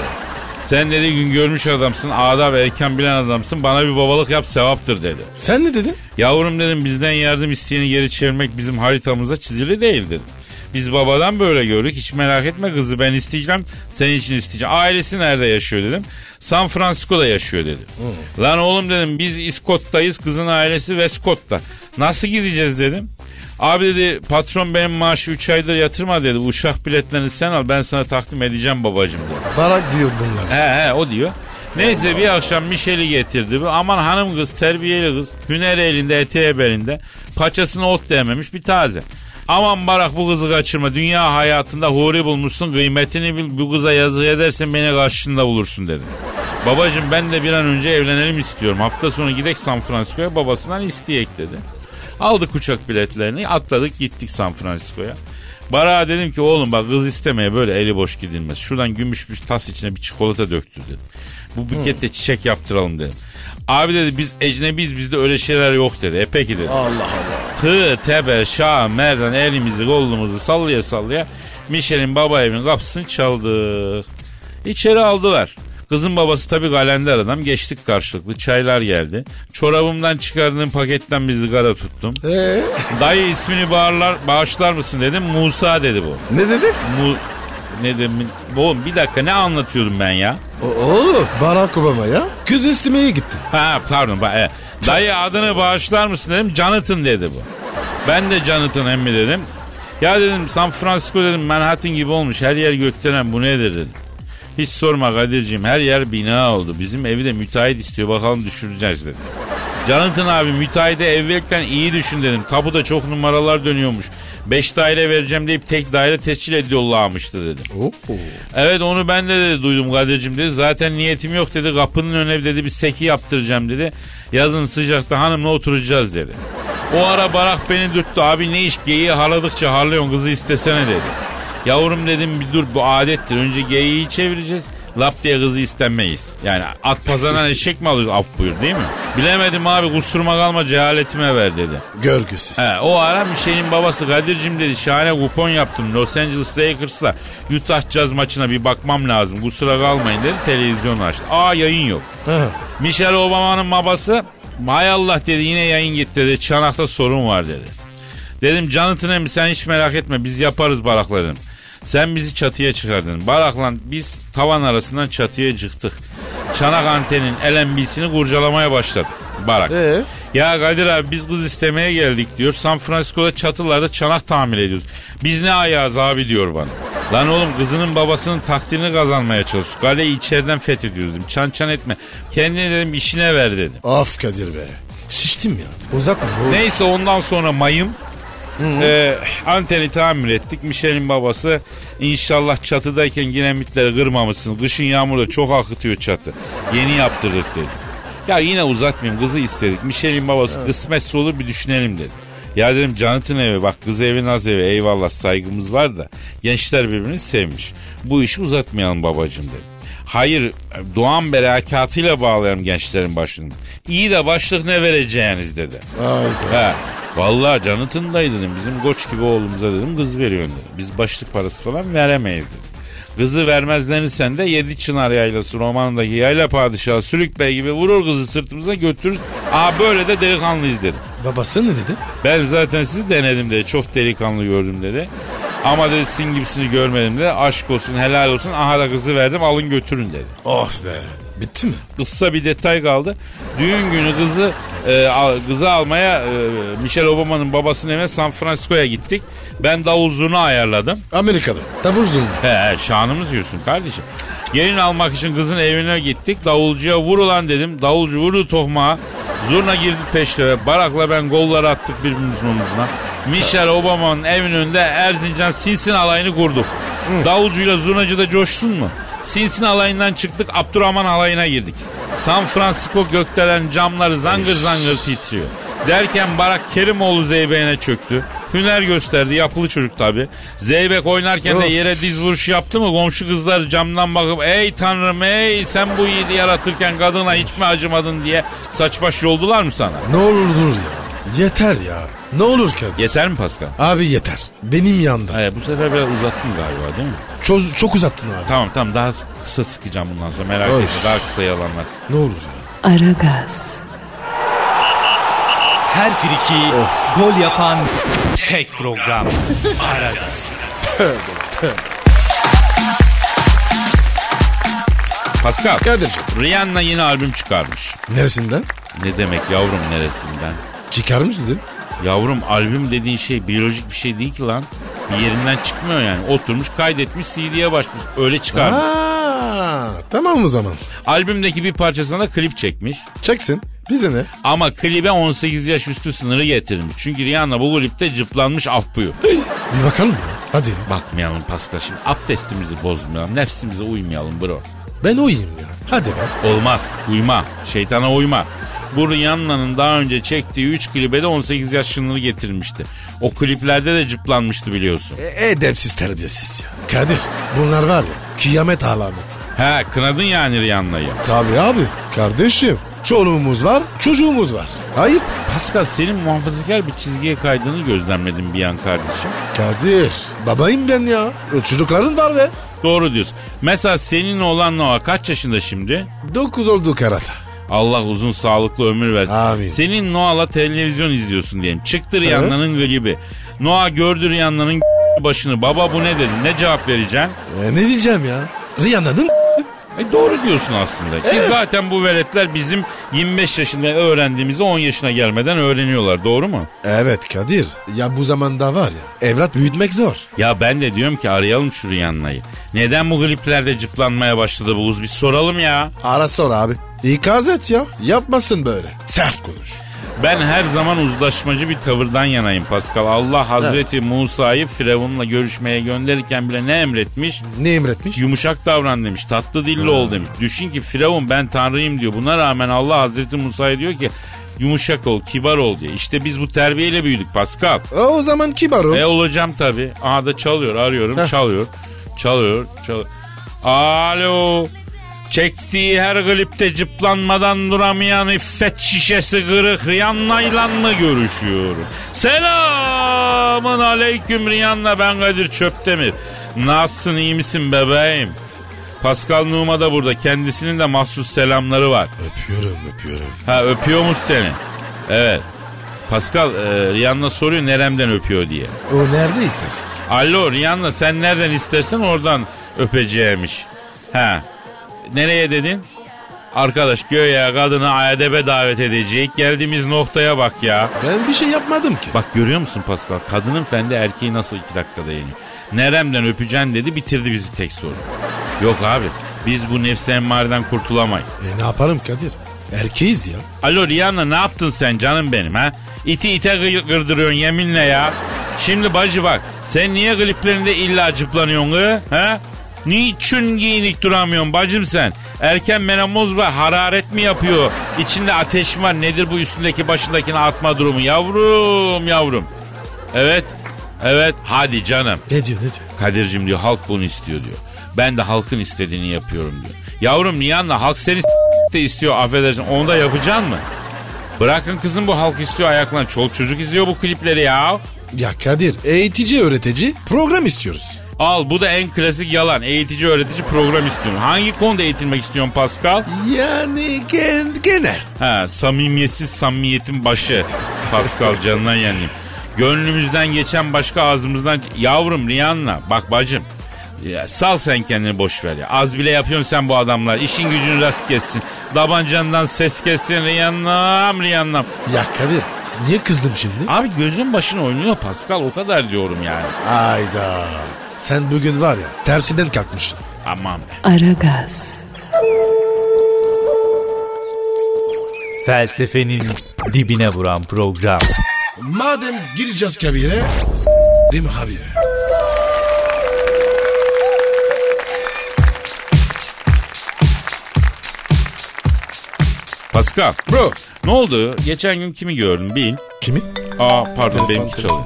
Speaker 2: Sen dedi gün görmüş adamsın, adab erken bilen adamsın. Bana bir babalık yap sevaptır dedi.
Speaker 3: Sen ne dedin?
Speaker 2: Yavrum dedim bizden yardım isteyeni geri çevirmek bizim haritamıza çizili değil dedim. Biz babadan böyle gördük. Hiç merak etme kızı ben isteyeceğim. Senin için isteyeceğim. Ailesi nerede yaşıyor dedim. San Francisco'da yaşıyor dedi. Lan oğlum dedim biz İskot'tayız. Kızın ailesi Westcott'ta. Nasıl gideceğiz dedim. Abi dedi patron benim maaşı 3 aydır yatırma dedi. Uçak biletlerini sen al ben sana takdim edeceğim babacım dedi.
Speaker 3: Barak diyor bunları.
Speaker 2: He he o diyor. Neyse bir akşam Michel'i getirdi. Bu Aman hanım kız terbiyeli kız. Hüner elinde eteği belinde. Paçasına ot değmemiş bir taze. Aman barak bu kızı kaçırma. Dünya hayatında huri bulmuşsun. Kıymetini bil. Bu kıza yazık edersen beni karşında bulursun dedi. Babacım ben de bir an önce evlenelim istiyorum. Hafta sonu gidek San Francisco'ya babasından isteyek dedi. Aldık uçak biletlerini atladık gittik San Francisco'ya. Barak'a dedim ki oğlum bak kız istemeye böyle eli boş gidilmez. Şuradan gümüş bir tas içine bir çikolata döktür dedim. Bu bukette çiçek yaptıralım dedim. Abi dedi biz ecnebiyiz bizde öyle şeyler yok dedi. E peki dedi.
Speaker 3: Allah Allah.
Speaker 2: Tığ, teber, şah, merdan elimizi kolumuzu sallaya sallaya Michel'in baba evinin kapısını çaldık. İçeri aldılar. Kızın babası tabii kalender adam. Geçtik karşılıklı. Çaylar geldi. Çorabımdan çıkardığım paketten bir sigara tuttum.
Speaker 3: Ee?
Speaker 2: Dayı ismini bağırlar, bağışlar mısın dedim. Musa dedi bu.
Speaker 3: Ne dedi?
Speaker 2: Mu ne dedim? Oğlum bir dakika ne anlatıyordum ben ya?
Speaker 3: O, oğlum. Barack Obama ya. Kız istemeye gitti.
Speaker 2: Ha pardon. ba- e, Dayı adını bağışlar mısın dedim. Jonathan dedi bu. Ben de Jonathan emmi dedim. Ya dedim San Francisco dedim Manhattan gibi olmuş. Her yer gökdelen bu nedir dedim. Hiç sorma Kadir'ciğim her yer bina oldu. Bizim evi de müteahhit istiyor bakalım düşüreceğiz dedi. Jonathan abi müteahhide evvelken iyi düşün dedim. Tapuda çok numaralar dönüyormuş. Beş daire vereceğim deyip tek daire tescil ediyorlarmıştı dedim.
Speaker 3: Oo.
Speaker 2: Evet onu ben de dedi, duydum Kadir'cim dedi. Zaten niyetim yok dedi. Kapının önüne dedi bir seki yaptıracağım dedi. Yazın sıcakta hanımla oturacağız dedi. O ara Barak beni dürttü. Abi ne iş geyiği harladıkça harlıyorsun kızı istesene dedi. Yavrum dedim bir dur bu adettir. Önce geyiği çevireceğiz. Lap diye kızı istenmeyiz. Yani at pazarından eşek mi alıyoruz af buyur değil mi? Bilemedim abi kusuruma kalma cehaletime ver dedi.
Speaker 3: Görgüsüz.
Speaker 2: He, o ara Michel'in babası Kadir'cim dedi şahane kupon yaptım. Los Angeles Lakers'la Utah Jazz maçına bir bakmam lazım. Kusura kalmayın dedi televizyon açtı. Aa yayın yok. Michelle Obama'nın babası hay Allah dedi yine yayın gitti dedi. Çanakta sorun var dedi. Dedim Jonathan emmi sen hiç merak etme biz yaparız barakla dedim. Sen bizi çatıya çıkardın. Barakla biz tavan arasından çatıya çıktık. Çanak antenin LMB'sini kurcalamaya başladık. Barak.
Speaker 3: Ee?
Speaker 2: Ya Kadir abi biz kız istemeye geldik diyor. San Francisco'da çatılarda çanak tamir ediyoruz. Biz ne ayağız abi diyor bana. Lan oğlum kızının babasının takdirini kazanmaya çalış. Kaleyi içeriden fethediyoruz dedim. Çan çan etme. Kendine dedim işine ver dedim.
Speaker 3: Af Kadir be. Şiştim ya. Uzatma. oğlum.
Speaker 2: Neyse ondan sonra mayım e, anteni tamir ettik. Michel'in babası inşallah çatıdayken giremitleri kırmamışsın. Kışın yağmurda çok akıtıyor çatı. Yeni yaptırdık dedi. Ya yine uzatmayayım kızı istedik. Michel'in babası kısmetse olur bir düşünelim dedi. Ya dedim Jonathan evi bak kız evi naz evi eyvallah saygımız var da gençler birbirini sevmiş. Bu işi uzatmayalım babacığım dedi. Hayır doğan berekatıyla bağlayalım gençlerin başını. İyi de başlık ne vereceğiniz dedi.
Speaker 3: Hayda.
Speaker 2: He. Vallahi Jonathan dayı dedim bizim koç gibi oğlumuza dedim kız veriyorsun dedi. Biz başlık parası falan veremeyiz dedi. Kızı vermezlenirsen de Yedi Çınar Yaylası romanındaki yayla padişahı Sülük Bey gibi vurur kızı sırtımıza götürür. Aa böyle de delikanlıyız dedim.
Speaker 3: Babası ne dedi?
Speaker 2: Ben zaten sizi denedim dedi. Çok delikanlı gördüm dedi. Ama dedi sizin gibisini görmedim dedi. Aşk olsun helal olsun. Aha da kızı verdim alın götürün dedi.
Speaker 3: Oh be. Bitti mi?
Speaker 2: Kısa bir detay kaldı. Düğün günü kızı e, al- kızı almaya e, Michelle Obama'nın babasının evine San Francisco'ya gittik. Ben davul zurna ayarladım.
Speaker 3: Amerika'da. Davul zurna.
Speaker 2: He, şanımız yürüsün kardeşim. Gelin almak için kızın evine gittik. Davulcuya vur ulan dedim. Davulcu vurdu tohmağa. Zurna girdi peşlere. Barakla ben golları attık birbirimizin omuzuna. Michelle Obama'nın evinin önünde Erzincan Sinsin alayını kurduk. Davulcuyla zurnacı da coşsun mu? Sinsin alayından çıktık Abdurrahman alayına girdik. San Francisco gökdelen camları zangır zangır titriyor. Derken Barak Kerimoğlu Zeybe'ne çöktü. Hüner gösterdi yapılı çocuk tabi. Zeybek oynarken de
Speaker 3: Of.
Speaker 2: yere diz vuruş yaptı mı komşu kızlar camdan bakıp ey tanrım ey sen bu yiğidi yaratırken kadına hiç mi acımadın diye saç baş yoldular mı sana?
Speaker 3: Ne olur dur ya. Yeter ya. Ne olur Kadir.
Speaker 2: Yeter mi Pascal?
Speaker 3: Abi yeter. Benim yanda.
Speaker 2: Hayır, bu sefer biraz uzattım galiba değil mi?
Speaker 3: Çok, çok uzattın abi.
Speaker 2: Tamam tamam daha kısa sıkacağım bundan sonra merak
Speaker 3: Oy.
Speaker 2: etme daha kısa yalanlar.
Speaker 3: Ne olur ya.
Speaker 1: Aragaz,
Speaker 7: Her friki gol yapan tek program. Aragaz.
Speaker 2: Pascal,
Speaker 3: Kadir'cim.
Speaker 2: Rihanna yeni albüm çıkarmış.
Speaker 3: Neresinden?
Speaker 2: Ne demek yavrum neresinden?
Speaker 3: Çıkarmış dedin.
Speaker 2: Yavrum albüm dediğin şey biyolojik bir şey değil ki lan. Bir yerinden çıkmıyor yani. Oturmuş kaydetmiş CD'ye başlamış. Öyle çıkarmış.
Speaker 3: Aa, tamam o zaman.
Speaker 2: Albümdeki bir parçasına da klip çekmiş.
Speaker 3: Çeksin. Bize ne?
Speaker 2: Ama klibe 18 yaş üstü sınırı getirmiş. Çünkü Rihanna bu klipte cıplanmış af buyur.
Speaker 3: Bir bakalım ya. Hadi.
Speaker 2: Bakmayalım Pascal şimdi abdestimizi bozmayalım. Nefsimize uymayalım bro.
Speaker 3: Ben uyuyayım ya. Hadi be.
Speaker 2: Olmaz. Uyma. Şeytana uyma. Bu Rihanna'nın daha önce çektiği 3 klibe de 18 yaş sınırı getirmişti. O kliplerde de cıplanmıştı biliyorsun.
Speaker 3: E, edepsiz terbiyesiz ya. Kadir bunlar var ya kıyamet alameti.
Speaker 2: He kınadın yani Rihanna'yı.
Speaker 3: Tabii abi. Kardeşim. Çoluğumuz var, çocuğumuz var. Ayıp.
Speaker 2: Pascal senin muhafazakar bir çizgiye kaydığını gözlemledim bir an kardeşim.
Speaker 3: Kadir. Babayım ben ya. Çocukların var be.
Speaker 2: Doğru diyorsun. Mesela senin oğlan Noah kaç yaşında şimdi?
Speaker 3: 9 oldu karata.
Speaker 2: Allah uzun sağlıklı ömür ver.
Speaker 3: Amin.
Speaker 2: Senin Noah'la televizyon izliyorsun diyelim. Çıktı Rihanna'nın gribi. Noah gördü Rihanna'nın *laughs* başını. Baba bu ne dedi? Ne cevap vereceksin?
Speaker 3: E, ne diyeceğim ya? Rihanna'nın
Speaker 2: E doğru diyorsun aslında. Ki zaten bu veletler bizim 25 yaşında öğrendiğimizi 10 yaşına gelmeden öğreniyorlar. Doğru mu?
Speaker 3: Evet Kadir. Ya bu zamanda var ya evlat büyütmek zor.
Speaker 2: Ya ben de diyorum ki arayalım şu Rihanna'yı. Neden bu kliplerde cıplanmaya başladı bu kız? Bir soralım ya.
Speaker 3: Ara sor abi. İkaz et ya. Yapmasın böyle. Sert konuş.
Speaker 2: Ben her zaman uzlaşmacı bir tavırdan yanayım Pascal. Allah Hazreti Musa'yı Firavun'la görüşmeye gönderirken bile ne emretmiş?
Speaker 3: Ne emretmiş?
Speaker 2: Yumuşak davran demiş. Tatlı dilli ol demiş. Düşün ki Firavun ben tanrıyım diyor. Buna rağmen Allah Hazreti Musa'ya diyor ki yumuşak ol, kibar ol diye. İşte biz bu terbiyeyle büyüdük Pascal.
Speaker 3: E, o zaman kibar ol.
Speaker 2: E olacağım tabii. Aha da çalıyor, arıyorum.
Speaker 3: Heh.
Speaker 2: Çalıyor. Çalıyor, çalıyor. Alo. Çektiği her klipte cıplanmadan duramayan iffet şişesi kırık Rihanna'yla mı görüşüyorum? Selamın aleyküm Rihanna ben Kadir Çöptemir. Nasılsın iyi misin bebeğim? Pascal Numa da burada. Kendisinin de mahsus selamları var.
Speaker 3: Öpüyorum öpüyorum.
Speaker 2: Ha öpüyormuş seni. Evet. Pascal e, Rihanna soruyor neremden öpüyor diye.
Speaker 3: O nerede istersen.
Speaker 2: Alo Rihanna sen nereden istersen oradan öpeceğimiş. Ha. Nereye dedin? Arkadaş göğe kadını edebe davet edecek. Geldiğimiz noktaya bak ya.
Speaker 3: Ben bir şey yapmadım ki.
Speaker 2: Bak görüyor musun Pascal? Kadının fendi erkeği nasıl iki dakikada yeniyor. Neremden öpeceksin dedi bitirdi bizi tek soru. Yok abi biz bu nefsi emmareden kurtulamayız.
Speaker 3: E ne yaparım Kadir? Erkeğiz ya.
Speaker 2: Alo Rihanna ne yaptın sen canım benim ha? İti ite gırdırıyorsun yeminle ya. Şimdi bacı bak sen niye kliplerinde illa cıplanıyorsun gı? Ha? Niçin giyinik duramıyorsun bacım sen? Erken menomoz var hararet mi yapıyor? İçinde ateş mi var nedir bu üstündeki başındakini atma durumu yavrum yavrum. Evet evet hadi canım.
Speaker 3: Ne diyor ne diyor?
Speaker 2: Kadir'cim diyor halk bunu istiyor diyor. Ben de halkın istediğini yapıyorum diyor. Yavrum Rihanna halk seni de istiyor affedersin onu da yapacaksın mı? Bırakın kızım bu halk istiyor ayaklan. Çoluk çocuk izliyor bu klipleri ya.
Speaker 3: Ya Kadir eğitici öğretici program istiyoruz.
Speaker 2: Al bu da en klasik yalan. Eğitici öğretici program istiyorum. Hangi konuda eğitilmek istiyorsun Pascal?
Speaker 3: Yani gen, genel.
Speaker 2: Ha samimiyetsiz samimiyetin başı. Pascal canından yanayım. Gönlümüzden geçen başka ağzımızdan... Yavrum Rihanna bak bacım. Ya, sal sen kendini boş ver ya. Az bile yapıyorsun sen bu adamlar. İşin gücün rast kessin. Dabancandan ses kessin Rihanna'm Rihanna'm.
Speaker 3: Ya Kadir niye kızdım şimdi?
Speaker 2: Abi gözün başına oynuyor Pascal o kadar diyorum yani.
Speaker 3: Ayda. Sen bugün var ya tersinden kalkmışsın.
Speaker 2: Aman be.
Speaker 1: Aragaz,
Speaker 7: Felsefenin dibine vuran program.
Speaker 3: Madem gireceğiz kabire. Değil mi abi?
Speaker 2: Pascal.
Speaker 3: Bro.
Speaker 2: Ne oldu? Geçen gün kimi gördün? Bil.
Speaker 3: Kimi?
Speaker 2: Aa pardon
Speaker 3: Telefon,
Speaker 2: benimki çalıyor.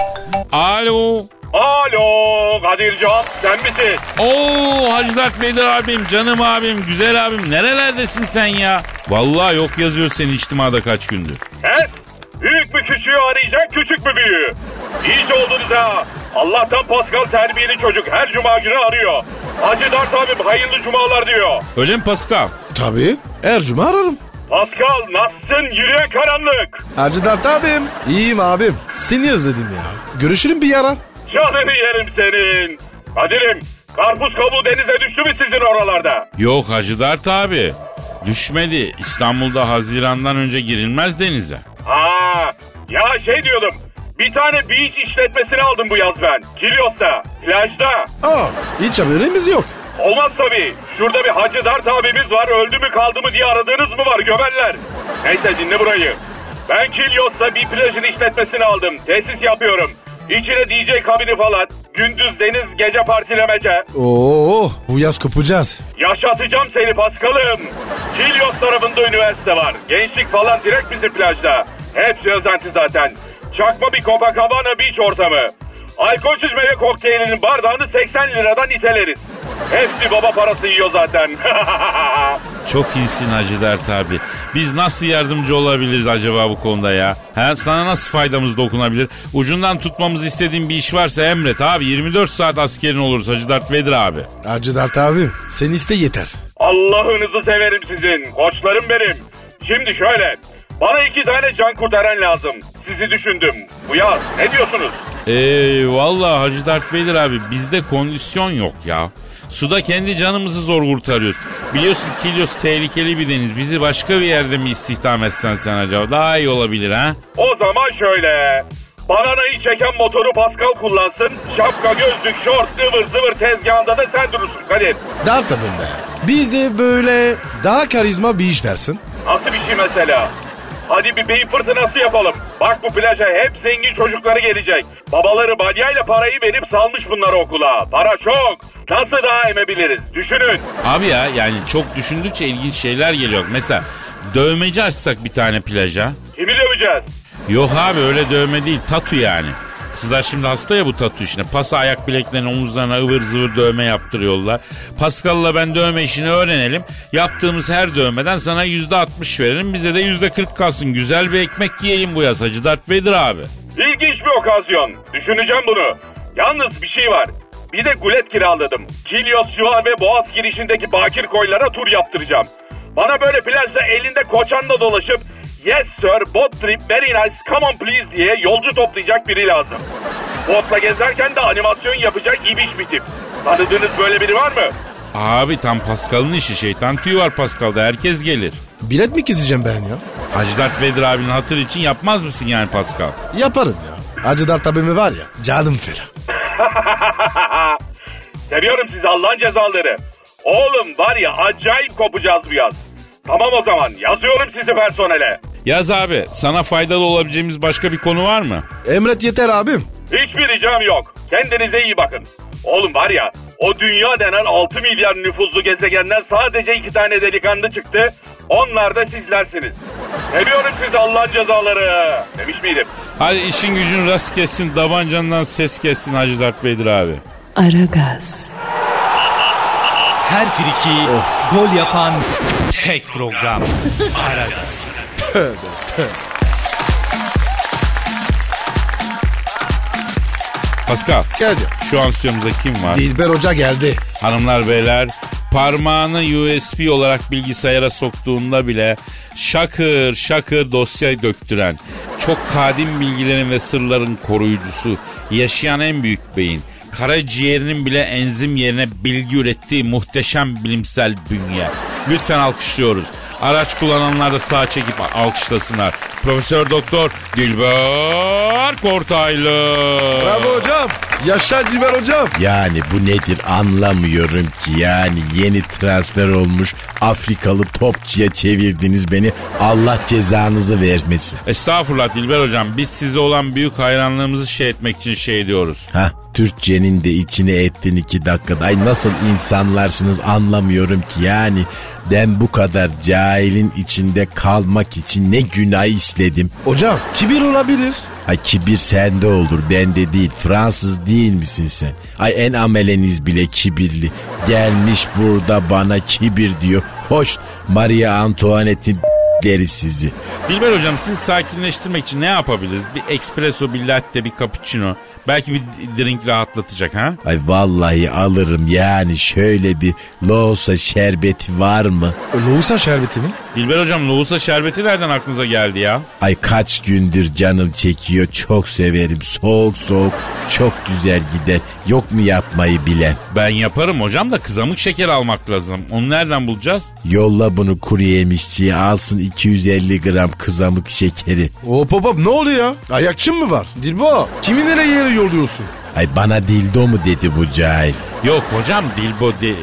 Speaker 2: Alo.
Speaker 10: Alo Kadircan sen misin?
Speaker 2: Oo Hacı Dert Vedir abim, canım abim, güzel abim. Nerelerdesin sen ya? Vallahi yok yazıyor senin içtimada kaç gündür.
Speaker 10: He? Büyük mü küçüğü arayacak küçük mü büyüğü? İyice oldunuz ha. Allah'tan Pascal terbiyeli çocuk her cuma günü arıyor. Hacı Dert abim hayırlı cumalar diyor.
Speaker 2: Öyle mi Pascal?
Speaker 3: Tabii. Her cuma ararım.
Speaker 10: Pascal nasılsın yürüyen karanlık?
Speaker 3: Hacı Dert abim. İyiyim abim. Seni özledim ya. Görüşürüm bir ara.
Speaker 10: Canını yerim senin. Kadir'im karpuz kabuğu denize düştü mü sizin oralarda?
Speaker 2: Yok Hacı Dert abi. Düşmedi. İstanbul'da Haziran'dan önce girilmez denize.
Speaker 10: Ha, ya şey diyordum. Bir tane beach işletmesini aldım bu yaz ben. Kilyos'ta, plajda.
Speaker 3: Aa hiç haberimiz yok.
Speaker 10: Olmaz tabii. Şurada bir Hacı Dert abimiz var. Öldü mü kaldı mı diye aradığınız mı var gömerler. Neyse dinle burayı. Ben Kilyos'ta bir plajın işletmesini aldım. Tesis yapıyorum. İçine DJ kabini falan. Gündüz deniz, gece partilemece.
Speaker 3: Oo bu yaz kopacağız.
Speaker 10: Yaşatacağım seni Paskal'ım. Kilyos tarafında üniversite var. Gençlik falan direkt bizim plajda. Hepsi özenti zaten. Çakma bir Copacabana Beach ortamı. Alkolsüz meyve kokteylinin bardağını 80 liradan iteleriz. Hepsi baba parası yiyor zaten. *laughs*
Speaker 2: Çok iyisin Hacı Dert abi. Biz nasıl yardımcı olabiliriz acaba bu konuda ya? Ha, sana nasıl faydamız dokunabilir? Ucundan tutmamızı istediğin bir iş varsa emret abi. 24 saat askerin oluruz Hacı Dert Vedir abi.
Speaker 3: Hacı Dert abim. Sen iste yeter.
Speaker 10: Allah'ınızı severim sizin. Koçlarım benim. Şimdi şöyle. Bana iki tane can kurtaran lazım. Sizi düşündüm. Bu yaz. Ne diyorsunuz?
Speaker 2: Eee valla Hacı Dert Vedir abi bizde kondisyon yok ya. Suda kendi canımızı zor kurtarıyoruz. Biliyorsun Kilyos tehlikeli bir deniz. Bizi başka bir yerde mi istihdam etsen sen acaba? Daha iyi olabilir ha?
Speaker 10: O zaman şöyle. Bananayı çeken motoru Pascal kullansın. Şapka, gözlük, şort, zıvır zıvır tezgahında da sen durursun Kadir.
Speaker 3: Dert abim be. Bize böyle daha karizma bir iş versin.
Speaker 10: Nasıl bir şey mesela? Hadi bir beyin fırtınası yapalım. Bak bu plaja hep zengin çocukları gelecek. Babaları balyayla parayı verip salmış bunları okula. Para çok. Nasıl daha emebiliriz? Düşünün.
Speaker 2: Abi ya yani çok düşündükçe ilginç şeyler geliyor. Mesela dövmeci açsak bir tane plaja.
Speaker 10: Kimi döveceğiz?
Speaker 2: Yok abi öyle dövme değil tatu yani. Kızlar şimdi hasta ya bu tatu işine. Pasa ayak bileklerine omuzlarına ıvır zıvır dövme yaptırıyorlar. Pascal'la ben dövme işini öğrenelim. Yaptığımız her dövmeden sana yüzde altmış verelim. Bize de yüzde kırk kalsın. Güzel bir ekmek yiyelim bu yaz Hacı Dert Vedir abi.
Speaker 10: İlginç bir okazyon. Düşüneceğim bunu. Yalnız bir şey var. Bir de gulet kiraladım. Kilyos, Şuva ve Boğaz girişindeki bakir koylara tur yaptıracağım. Bana böyle plajda elinde koçanla dolaşıp Yes sir, boat trip very nice, come on please diye yolcu toplayacak biri lazım. Botla gezerken de animasyon yapacak ibiş bir tip. Tanıdığınız böyle biri var mı?
Speaker 2: Abi tam Pascal'ın işi şeytan tüyü var Pascal'da herkes gelir.
Speaker 3: Bilet mi keseceğim ben ya?
Speaker 2: Hacı Dert Vedir abinin hatır için yapmaz mısın yani Pascal?
Speaker 3: Yaparım ya. Hacı Dert abimi var ya canım ferah. *laughs*
Speaker 10: Seviyorum sizi Allah'ın cezaları. Oğlum var ya acayip kopacağız bu yaz. Tamam o zaman yazıyorum sizi personele.
Speaker 2: Yaz abi sana faydalı olabileceğimiz başka bir konu var mı?
Speaker 3: Emret yeter abim.
Speaker 10: Hiçbir ricam yok. Kendinize iyi bakın. Oğlum var ya o dünya denen 6 milyar nüfuzlu gezegenden sadece iki tane delikanlı çıktı. Onlar da sizlersiniz. Seviyorum sizi Allah'ın cezaları. Demiş miydim?
Speaker 2: Hadi işin gücün rast kessin tabancandan ses kessin Hacı Dert Vedir abi.
Speaker 1: Aragaz,
Speaker 7: Her friki gol yapan tek program. Aragaz.
Speaker 2: Pascal
Speaker 3: Geldi.
Speaker 2: şu an stüdyomuzda kim var?
Speaker 3: Dilber Hoca geldi.
Speaker 2: Hanımlar beyler parmağını USB olarak bilgisayara soktuğunda bile şakır şakır dosya döktüren, çok kadim bilgilerin ve sırların koruyucusu, yaşayan en büyük beyin, karaciğerinin bile enzim yerine bilgi ürettiği muhteşem bilimsel bünye. Lütfen alkışlıyoruz. Araç kullananlar da sağ çekip alkışlasınlar. Profesör Doktor Dilber Kortaylı.
Speaker 3: Bravo hocam. Yaşa Cimer hocam.
Speaker 11: Yani bu nedir anlamıyorum ki. Yani yeni transfer olmuş Afrikalı topçuya çevirdiniz beni. Allah cezanızı vermesin.
Speaker 2: Estağfurullah Dilber Hocam. Biz size olan büyük hayranlığımızı şey etmek için şey diyoruz.
Speaker 11: Ha Türkçenin de içine ettin iki dakikada. Ay nasıl insanlarsınız anlamıyorum ki yani. Ben bu kadar cahilin içinde kalmak için ne günah işledim.
Speaker 3: Hocam kibir olabilir.
Speaker 11: Ay kibir sende olur bende değil. Fransız değil misin sen? Ay en ameleniz bile kibirli. Gelmiş burada bana kibir diyor. Hoş Maria Antoinette'in deri sizi.
Speaker 2: Dilber Hocam sizi sakinleştirmek için ne yapabiliriz? Bir espresso, bir latte, bir cappuccino. Belki bir drink rahatlatacak ha?
Speaker 11: Ay vallahi alırım yani şöyle bir loğusa şerbeti var mı?
Speaker 3: Loğusa şerbeti mi?
Speaker 2: Dilber Hocam loğusa şerbeti nereden aklınıza geldi ya?
Speaker 11: Ay kaç gündür canım çekiyor çok severim soğuk soğuk çok güzel gider yok mu yapmayı bilen?
Speaker 2: Ben yaparım hocam da kızamık şeker almak lazım. Onu nereden bulacağız?
Speaker 11: Yolla bunu kuru yemişçiye alsın 250 gram kızamık şekeri.
Speaker 3: Hop hop hop ne oluyor ya? Ayakçın mı var? Dilbo kimi nereye yere yolluyorsun?
Speaker 11: Ay bana dildo mu dedi bu cahil?
Speaker 2: Yok hocam Dilbo de...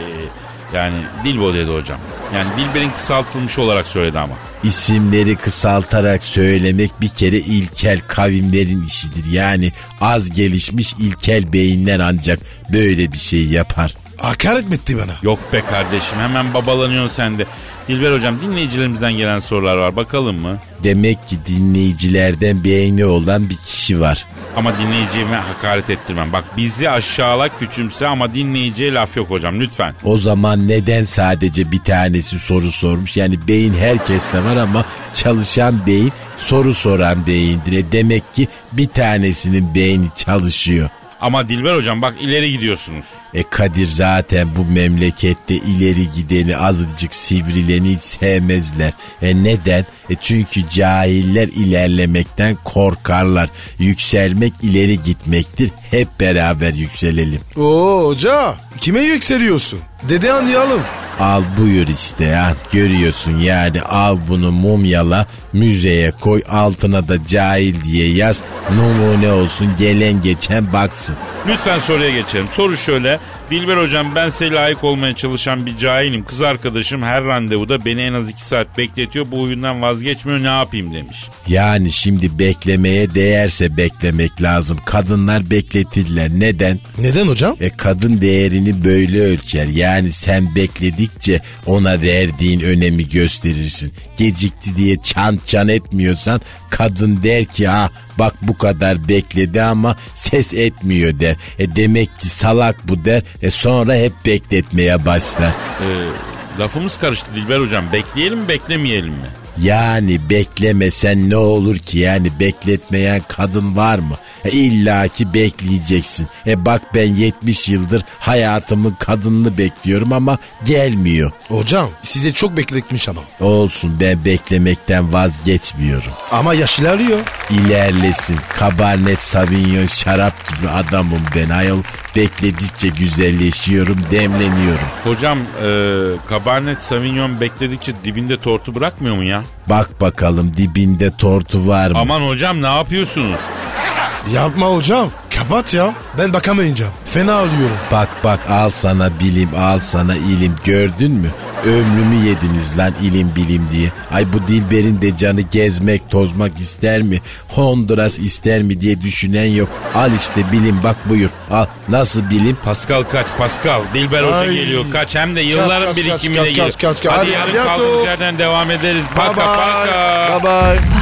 Speaker 2: Yani Dilbo dedi hocam. Yani Dilber'in kısaltılmış olarak söyledi ama.
Speaker 11: İsimleri kısaltarak söylemek bir kere ilkel kavimlerin işidir. Yani az gelişmiş ilkel beyinler ancak böyle bir şey yapar.
Speaker 3: Hakaret mi etti bana?
Speaker 2: Yok be kardeşim hemen babalanıyorsun sen de. Dilber hocam dinleyicilerimizden gelen sorular var bakalım mı?
Speaker 11: Demek ki dinleyicilerden beğeni olan bir kişi var.
Speaker 2: Ama dinleyiciye hakaret ettirmem. Bak bizi aşağıla küçümse ama dinleyiciye laf yok hocam lütfen.
Speaker 11: O zaman neden sadece bir tanesi soru sormuş? Yani beyin herkeste var ama çalışan beyin soru soran beyindir. E demek ki bir tanesinin beyni çalışıyor.
Speaker 2: Ama Dilber hocam bak ileri gidiyorsunuz.
Speaker 11: E Kadir zaten bu memlekette ileri gideni azıcık sivrileni hiç sevmezler. E neden? E çünkü cahiller ilerlemekten korkarlar. Yükselmek ileri gitmektir. Hep beraber yükselelim.
Speaker 3: Oo hoca kime yükseliyorsun? Dede anlayalım.
Speaker 11: Al buyur işte ya. Görüyorsun yani al bunu mumyala müzeye koy altına da cahil diye yaz. Numune olsun gelen geçen baksın.
Speaker 2: Lütfen soruya geçelim. Soru şöyle. Dilber hocam ben size layık olmaya çalışan bir cahilim. Kız arkadaşım her randevuda beni en az iki saat bekletiyor. Bu oyundan vazgeçmiyor ne yapayım demiş.
Speaker 11: Yani şimdi beklemeye değerse beklemek lazım. Kadınlar bekletirler. Neden?
Speaker 3: Neden hocam?
Speaker 11: E kadın değerini böyle ölçer. Yani sen bekledikçe ona verdiğin önemi gösterirsin. Gecikti diye çan çan etmiyorsan kadın der ki ah bak bu kadar bekledi ama ses etmiyor der. E demek ki salak bu der. E sonra hep bekletmeye başlar.
Speaker 2: Ee, lafımız karıştı Dilber hocam. Bekleyelim mi beklemeyelim mi?
Speaker 11: Yani beklemesen ne olur ki yani bekletmeyen kadın var mı? E İlla ki bekleyeceksin. E bak ben 70 yıldır hayatımın kadınını bekliyorum ama gelmiyor.
Speaker 3: Hocam size çok bekletmiş ama.
Speaker 11: Olsun ben beklemekten vazgeçmiyorum.
Speaker 3: Ama yaş ilerliyor.
Speaker 11: İlerlesin. Cabernet Sauvignon şarap gibi adamım ben ayol. Bekledikçe güzelleşiyorum, demleniyorum.
Speaker 2: Hocam e, Cabernet Sauvignon bekledikçe dibinde tortu bırakmıyor mu ya?
Speaker 11: Bak bakalım dibinde tortu var mı?
Speaker 2: Aman hocam ne yapıyorsunuz?
Speaker 3: Yapma hocam. Kapat ya. Ben bakamayacağım. Fena alıyorum.
Speaker 11: Bak bak al sana bilim al sana ilim gördün mü? Ömrümü yediniz lan ilim bilim diye. Ay bu Dilber'in de canı gezmek tozmak ister mi? Honduras ister mi diye düşünen yok. Al işte bilim bak buyur. Al nasıl bilim?
Speaker 2: Pascal kaç Pascal. Dilber Hoca
Speaker 3: Ay.
Speaker 2: geliyor kaç hem de yılların
Speaker 3: kaç,
Speaker 2: birikimiyle
Speaker 3: kaç,
Speaker 2: geliyor.
Speaker 3: kaç, kaç, kaç.
Speaker 2: Hadi
Speaker 3: Hadi,
Speaker 2: yarın kaldığımız yerden devam ederiz. Paka
Speaker 3: Bye
Speaker 2: paka.
Speaker 3: bye. Bye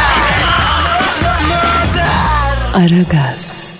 Speaker 1: Aragaz.